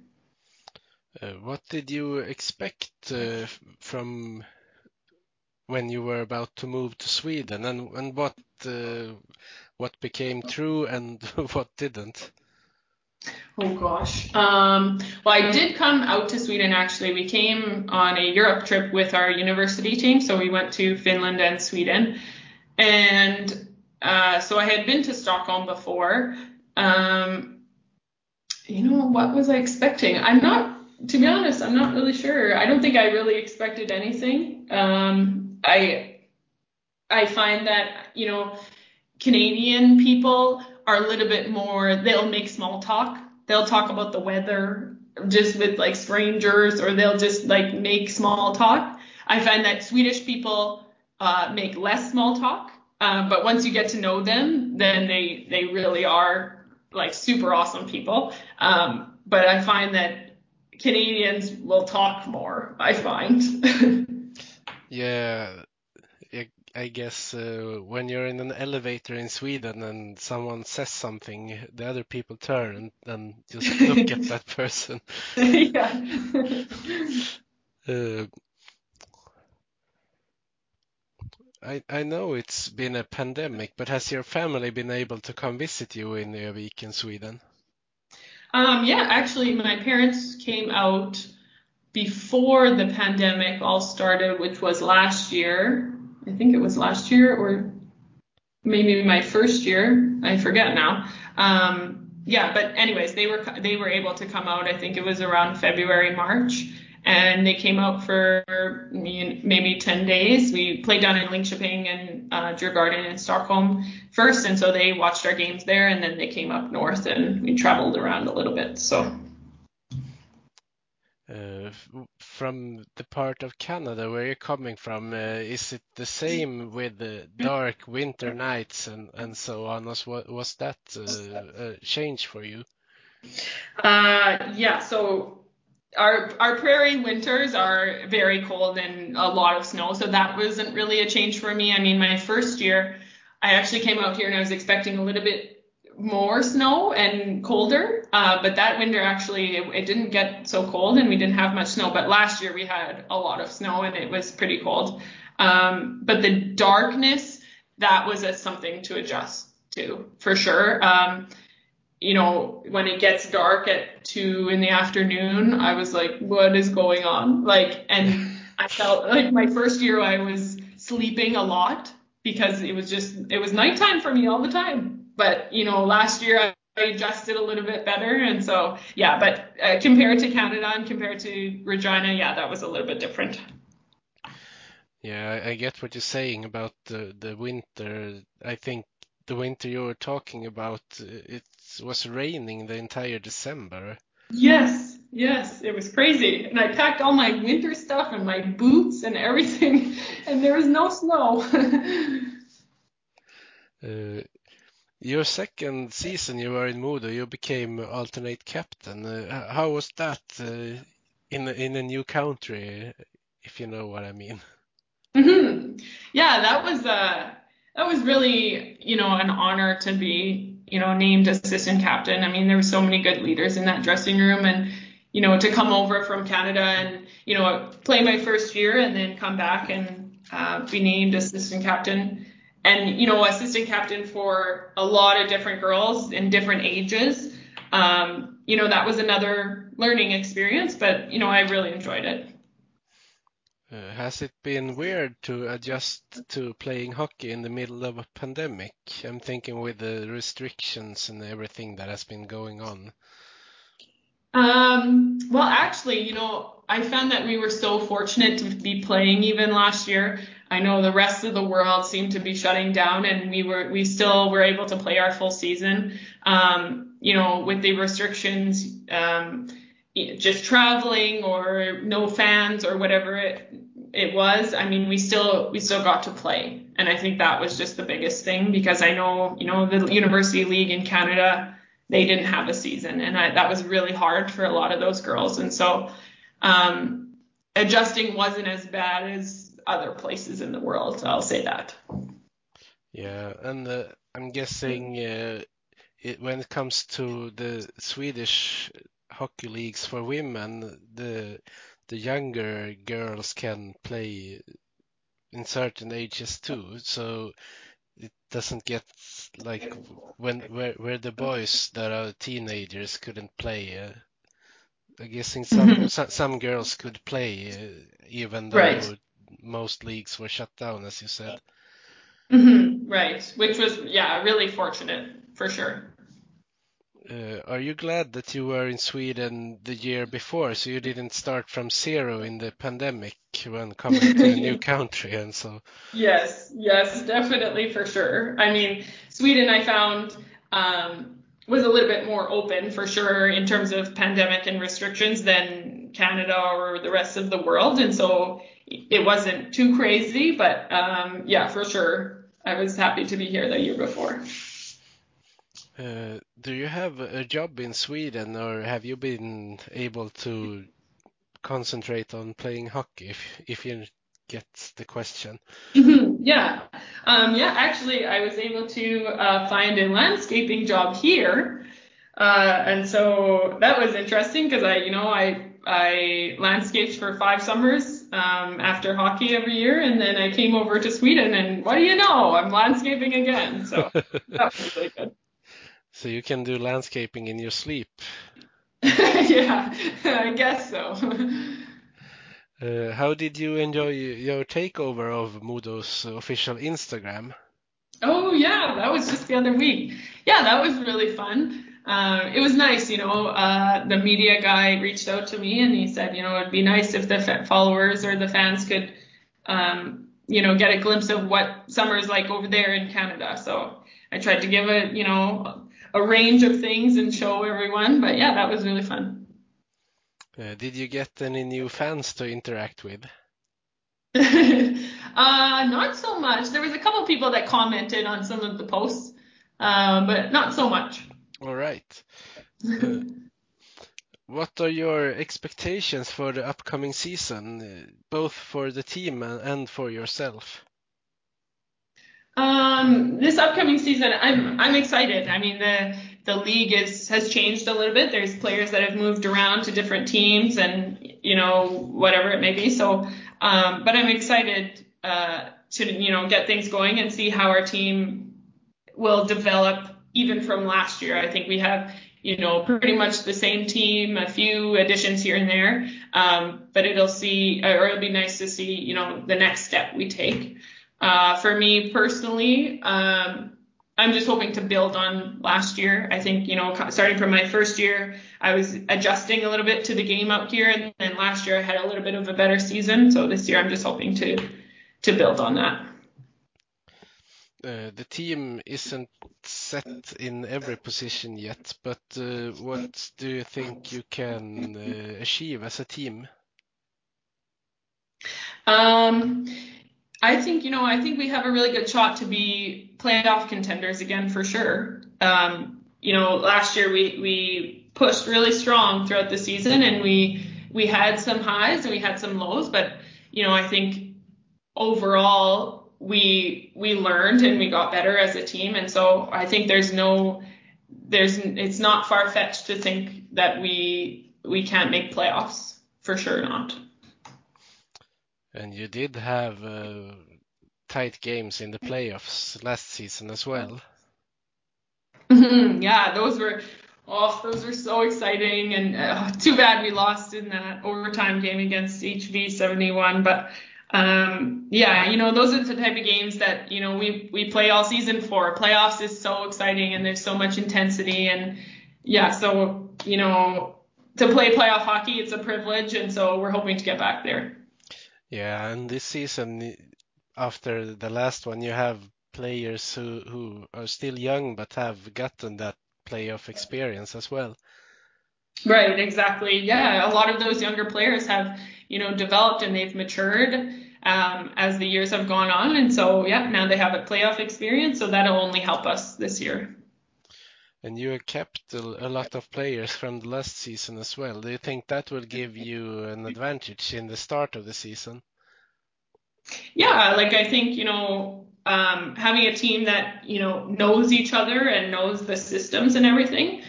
Uh, what did you expect uh, from when you were about to move to Sweden, and, and what uh, what became true and what didn't? Oh gosh. Um, well, I did come out to Sweden actually. We came on a Europe trip with our university team, so we went to Finland and Sweden, and uh, so I had been to Stockholm before. Um, you know, what was I expecting? I'm not to be honest, I'm not really sure. I don't think I really expected anything. Um, I I find that you know Canadian people are a little bit more. They'll make small talk. They'll talk about the weather just with like strangers, or they'll just like make small talk. I find that Swedish people uh, make less small talk, uh, but once you get to know them, then they they really are like super awesome people. Um, but I find that Canadians will talk more, I find. yeah, I guess uh, when you're in an elevator in Sweden and someone says something, the other people turn and, and just look at that person. yeah. Uh, I, I know it's been a pandemic, but has your family been able to come visit you in Övik in Sweden? Um, yeah, actually, my parents came out before the pandemic all started, which was last year. I think it was last year or maybe my first year. I forget now. Um, yeah, but anyways, they were they were able to come out. I think it was around February, March, and they came out for maybe 10 days. We played down in Linköping and uh, Djurgården in Stockholm first, and so they watched our games there, and then they came up north and we traveled around a little bit. So. From the part of Canada where you're coming from, uh, is it the same with the dark winter nights and, and so on? Was was that uh, a change for you? Uh, yeah. So our our prairie winters are very cold and a lot of snow, so that wasn't really a change for me. I mean, my first year, I actually came out here and I was expecting a little bit more snow and colder, uh, but that winter actually it, it, didn't get so cold and we didn't have much snow. But last year we had a lot of snow and it was pretty cold. Um, but the darkness that was a, something to adjust to for sure. Um, you know, when it gets dark at two in the afternoon, I was like, what is going on? Like, and I felt like my first year I was sleeping a lot because it was just, it was nighttime for me all the time. But, you know, last year I, adjusted a little bit better. And so, yeah, but uh, compared to Canada and compared to Regina, yeah, that was a little bit different. Yeah, I, get what you're saying about the, the winter. I think the winter you were talking about, it was raining the entire December. Yes, yes, it was crazy. And I packed all my winter stuff and my boots and everything, and there was no snow. uh, your second season you were in Modo, you became alternate captain. Uh, how was that uh, in in a new country, if you know what I mean? Mm-hmm. Yeah, that was uh that was really you know an honor to be you know named assistant captain. I mean, there were so many good leaders in that dressing room, and you know to come over from Canada and you know play my first year and then come back and uh, be named assistant captain and you know assistant captain for a lot of different girls in different ages. Um, you know that was another learning experience but you know i really enjoyed it. Uh, has it been weird to adjust to playing hockey in the middle of a pandemic? I'm thinking with the restrictions and everything that has been going on um, well actually you know i found that we were so fortunate to be playing even last year I know the rest of the world seemed to be shutting down, and we were we still were able to play our full season. Um, you know, with the restrictions, um, just traveling or no fans or whatever it it was. I mean, we still we still got to play, and I think that was just the biggest thing because I know you know the University League in Canada they didn't have a season, and I, that was really hard for a lot of those girls, and so um, adjusting wasn't as bad as other places in the world. So I'll say that. Yeah, and uh, I'm guessing uh, it, when it comes to the Swedish hockey leagues for women, the the younger girls can play in certain ages too. So it doesn't get like when where where the boys that are teenagers couldn't play. Uh, I guessing some mm-hmm. some, some girls could play uh, even though right most leagues were shut down, as you said. Mm-hmm, right, which was yeah really fortunate for sure. Uh, are you glad that you were in Sweden the year before, so you didn't start from zero in the pandemic when coming to a new country and so? Yes, yes, definitely for sure. I mean, Sweden I found um, was a little bit more open for sure in terms of pandemic and restrictions than Canada or the rest of the world, and so it wasn't too crazy, but um, yeah, for sure, I was happy to be here the year before. Uh, do you have a job in Sweden, or have you been able to concentrate on playing hockey? If if you get the question. Yeah, um, yeah. Actually, I was able to uh, find a landscaping job here, uh, and so that was interesting because I, you know, I I landscaped for five summers um, after hockey every year, and then I came over to Sweden, and what do you know? I'm landscaping again. So that was really good. So you can do landscaping in your sleep. yeah, I guess so. Uh, how did you enjoy your takeover of Modo's official Instagram? Oh yeah, that was just the other week. Yeah, that was really fun. Uh, it was nice, you know. Uh, the media guy reached out to me and he said, you know, it'd be nice if the followers or the fans could, um, you know, get a glimpse of what summer is like over there in Canada. So I tried to give a, you know, a range of things and show everyone. But yeah, that was really fun. Uh, did you get any new fans to interact with? uh, not so much. There was a couple people that commented on some of the posts, uh, but not so much. All right. Uh, what are your expectations for the upcoming season, uh, both for the team and for yourself? Um, this upcoming season, I'm I'm excited. I mean, the the league is has changed a little bit. There's players that have moved around to different teams, and you know whatever it may be. So, um, but I'm excited uh, to you know get things going and see how our team will develop even from last year. I think we have you know pretty much the same team, a few additions here and there, um, but it'll see or it'll be nice to see you know the next step we take. Uh, for me personally, um, I'm just hoping to build on last year. I think, you know, starting from my first year, I was adjusting a little bit to the game out here, and then last year I had a little bit of a better season. So this year I'm just hoping to to build on that. Uh, the team isn't set in every position yet, but uh, what do you think you can uh, achieve as a team? Um, I think, you know, I think we have a really good shot to be playoff contenders again for sure. Um, you know, last year we, we pushed really strong throughout the season and we, we had some highs and we had some lows, but, you know, I think overall we, we learned and we got better as a team. And so I think there's no, there's, it's not far fetched to think that we, we can't make playoffs for sure not. And you did have uh, tight games in the playoffs last season as well. yeah, those were oh, those were so exciting, and uh, too bad we lost in that overtime game against HV 71. But um, yeah, you know, those are the type of games that you know we we play all season for. Playoffs is so exciting, and there's so much intensity, and yeah, so you know, to play playoff hockey, it's a privilege, and so we're hoping to get back there. Yeah, and this season, after the last one, you have players who, who are still young but have gotten that playoff experience as well. Right, exactly. Yeah, a lot of those younger players have, you know, developed and they've matured um, as the years have gone on. And so, yeah, now they have a playoff experience, so that'll only help us this year. And you kept a lot of players from the last season as well. Do you think that will give you an advantage in the start of the season? Yeah, like I think, you know, um, having a team that, you know, knows each other and knows the systems and everything,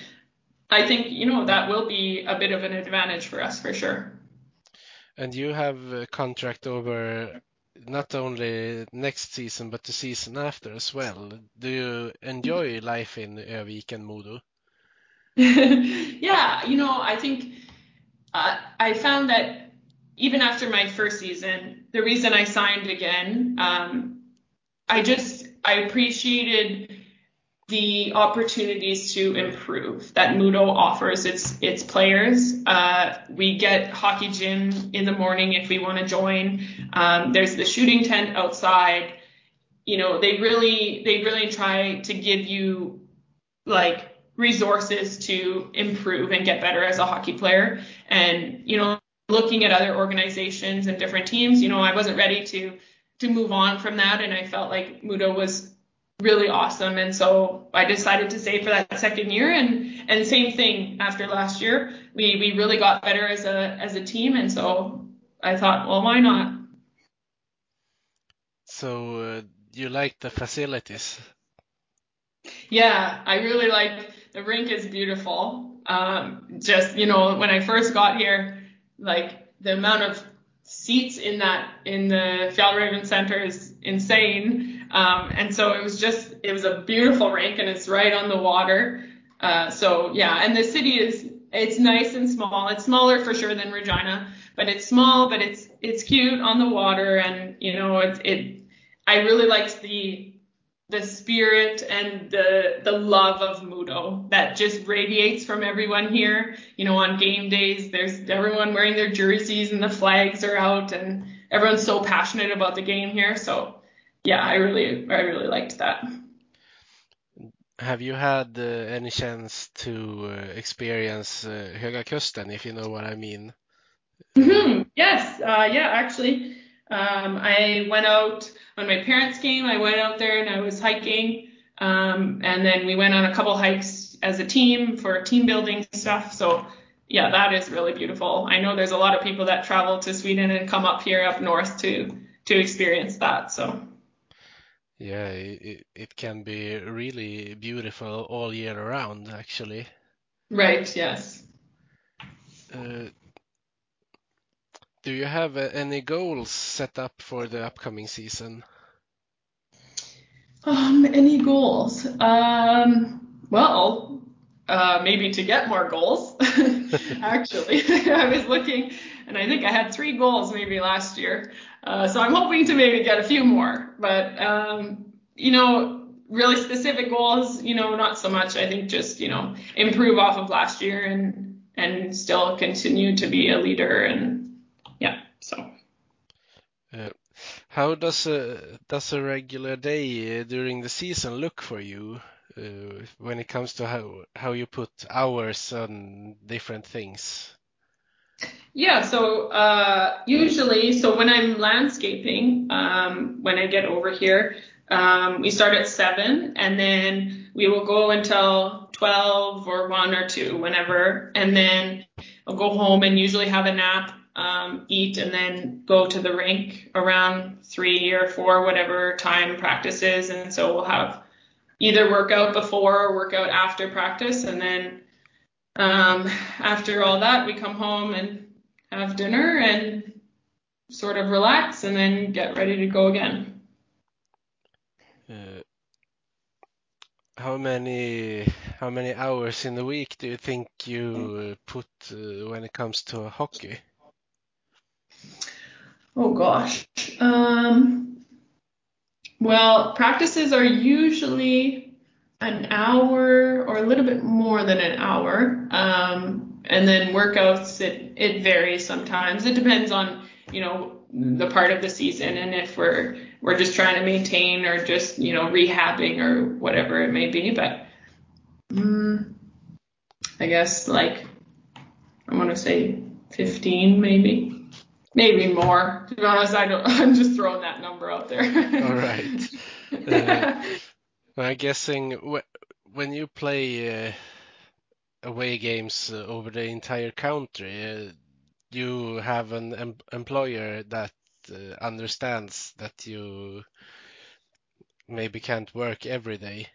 I think, you know, that will be a bit of an advantage for us for sure. And you have a contract over not only next season but the season after as well. Do you enjoy life in Övik and Modo? yeah, you know, I think uh, I found that even after my first season, the reason I signed again, um, I just I appreciated the opportunities to improve that Modo offers its its players. Uh, we get hockey gym in the morning if we want to join. Um, there's the shooting tent outside. You know, they really they really try to give you like resources to improve and get better as a hockey player. And you know, looking at other organizations and different teams, you know, I wasn't ready to to move on from that, and I felt like Modo was really awesome. And so I decided to stay for that second year. And and same thing after last year, we we really got better as a as a team. And so I thought, well, why not? So uh, you like the facilities? Yeah, I really like the rink is beautiful. Um, just you know, when I first got here, like the amount of seats in that in the Fjällräven Center is insane. Um, and so it was just it was a beautiful rink and it's right on the water. Uh, so yeah, and the city is it's nice and small. It's smaller for sure than Regina, but it's small, but it's it's cute on the water, and you know it it. I really liked the the spirit and the the love of Modo that just radiates from everyone here. You know, on game days, there's everyone wearing their jerseys and the flags are out, and everyone's so passionate about the game here. So yeah, I really I really liked that. Have you had uh, any chance to uh, experience uh, Höga Kusten, if you know what I mean? Mm-hmm. Yes, uh, yeah, actually, um, I went out when my parents came. I went out there and I was hiking, um, and then we went on a couple hikes as a team for team building stuff. So yeah, that is really beautiful. I know there's a lot of people that travel to Sweden and come up here up north to to experience that. So yeah, it, it can be really beautiful all year around, actually. Right, yes. Uh, do you have uh, any goals set up for the upcoming season? Um, any goals? Um, well, uh, maybe to get more goals. Actually, I was looking, and I think I had three goals maybe last year. Uh, so I'm hoping to maybe get a few more. But um, you know, really specific goals, you know, not so much. I think just you know, improve off of last year and and still continue to be a leader and yeah. So. Uh, how does a does a regular day during the season look for you uh, when it comes to how how you put hours on different things? Yeah, so uh, usually, so when I'm landscaping, um, when I get over here, um, we start at seven, and then we will go until twelve or one or two, whenever, and then I'll go home and usually have a nap, um, eat, and then go to the rink around three or four, whatever time practice is, and so we'll have either workout before or workout after practice, and then um, after all that, we come home and have dinner and sort of relax and then get ready to go again. Uh, how many how many hours in the week do you think you put uh, when it comes to hockey? Oh gosh. Um, well, practices are usually an hour or a little bit more than an hour. Um, and then workouts, it, it varies sometimes. It depends on, you know, the part of the season and if we're, we're just trying to maintain or just, you know, rehabbing or whatever it may be. But, um, I guess like, I want to say 15 maybe, maybe more. To be honest, I don't, I'm just throwing that number out there. All right. Uh, I'm guessing when you play uh, away games uh, over the entire country, uh, you have an em employer that uh, understands that you maybe can't work every day.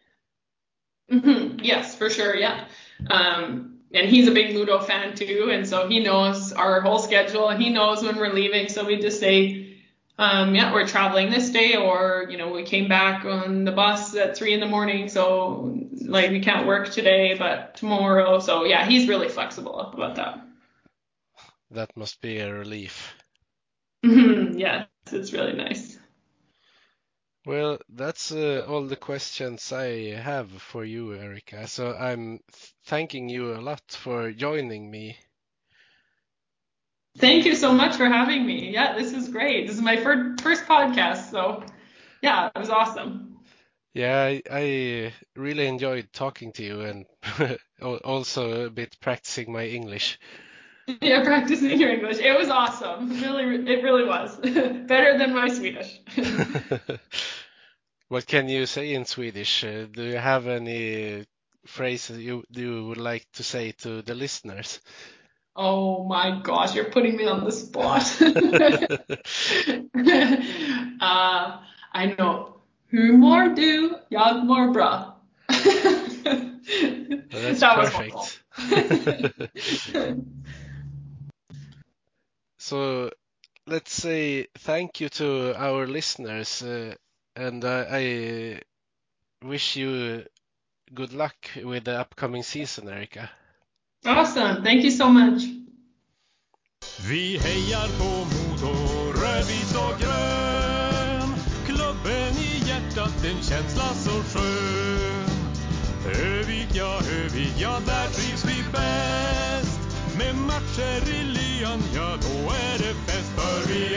Mm -hmm. Yes, for sure. Yeah. Um, and he's a big Modo fan too, and so he knows our whole schedule, and he knows when we're leaving. So we just say, um, yeah, we're traveling this day, or you know, we came back on the bus at three in the morning, so like we can't work today, but tomorrow. So yeah, he's really flexible about that. That must be a relief. Mm-hmm. yes, it's really nice. Well, that's uh, all the questions I have for you, Erica. So I'm thanking you a lot for joining me Thank you so much for having me. Yeah, this is great. This is my first first podcast, so yeah, it was awesome. Yeah, I, I really enjoyed talking to you and also a bit practicing my English. Yeah, practicing your English. It was awesome. Really, it really was better than my Swedish. what can you say in Swedish? Uh, do you have any phrases you you would like to say to the listeners? Oh my gosh, you're putting me on the spot. uh, I know. Du? Jag mår bra. well, that's that perfect. so let's say thank you to our listeners, uh, and I, I wish you good luck with the upcoming season, Erika. Awesome. Thank you so much. Vi hejar på Modo, rödvit och grön. Klubben i hjärtat, en känsla så skön. Övik, ja, Övik, ja, där trivs vi bäst. Med matcher i lyan, ja, då är det för vi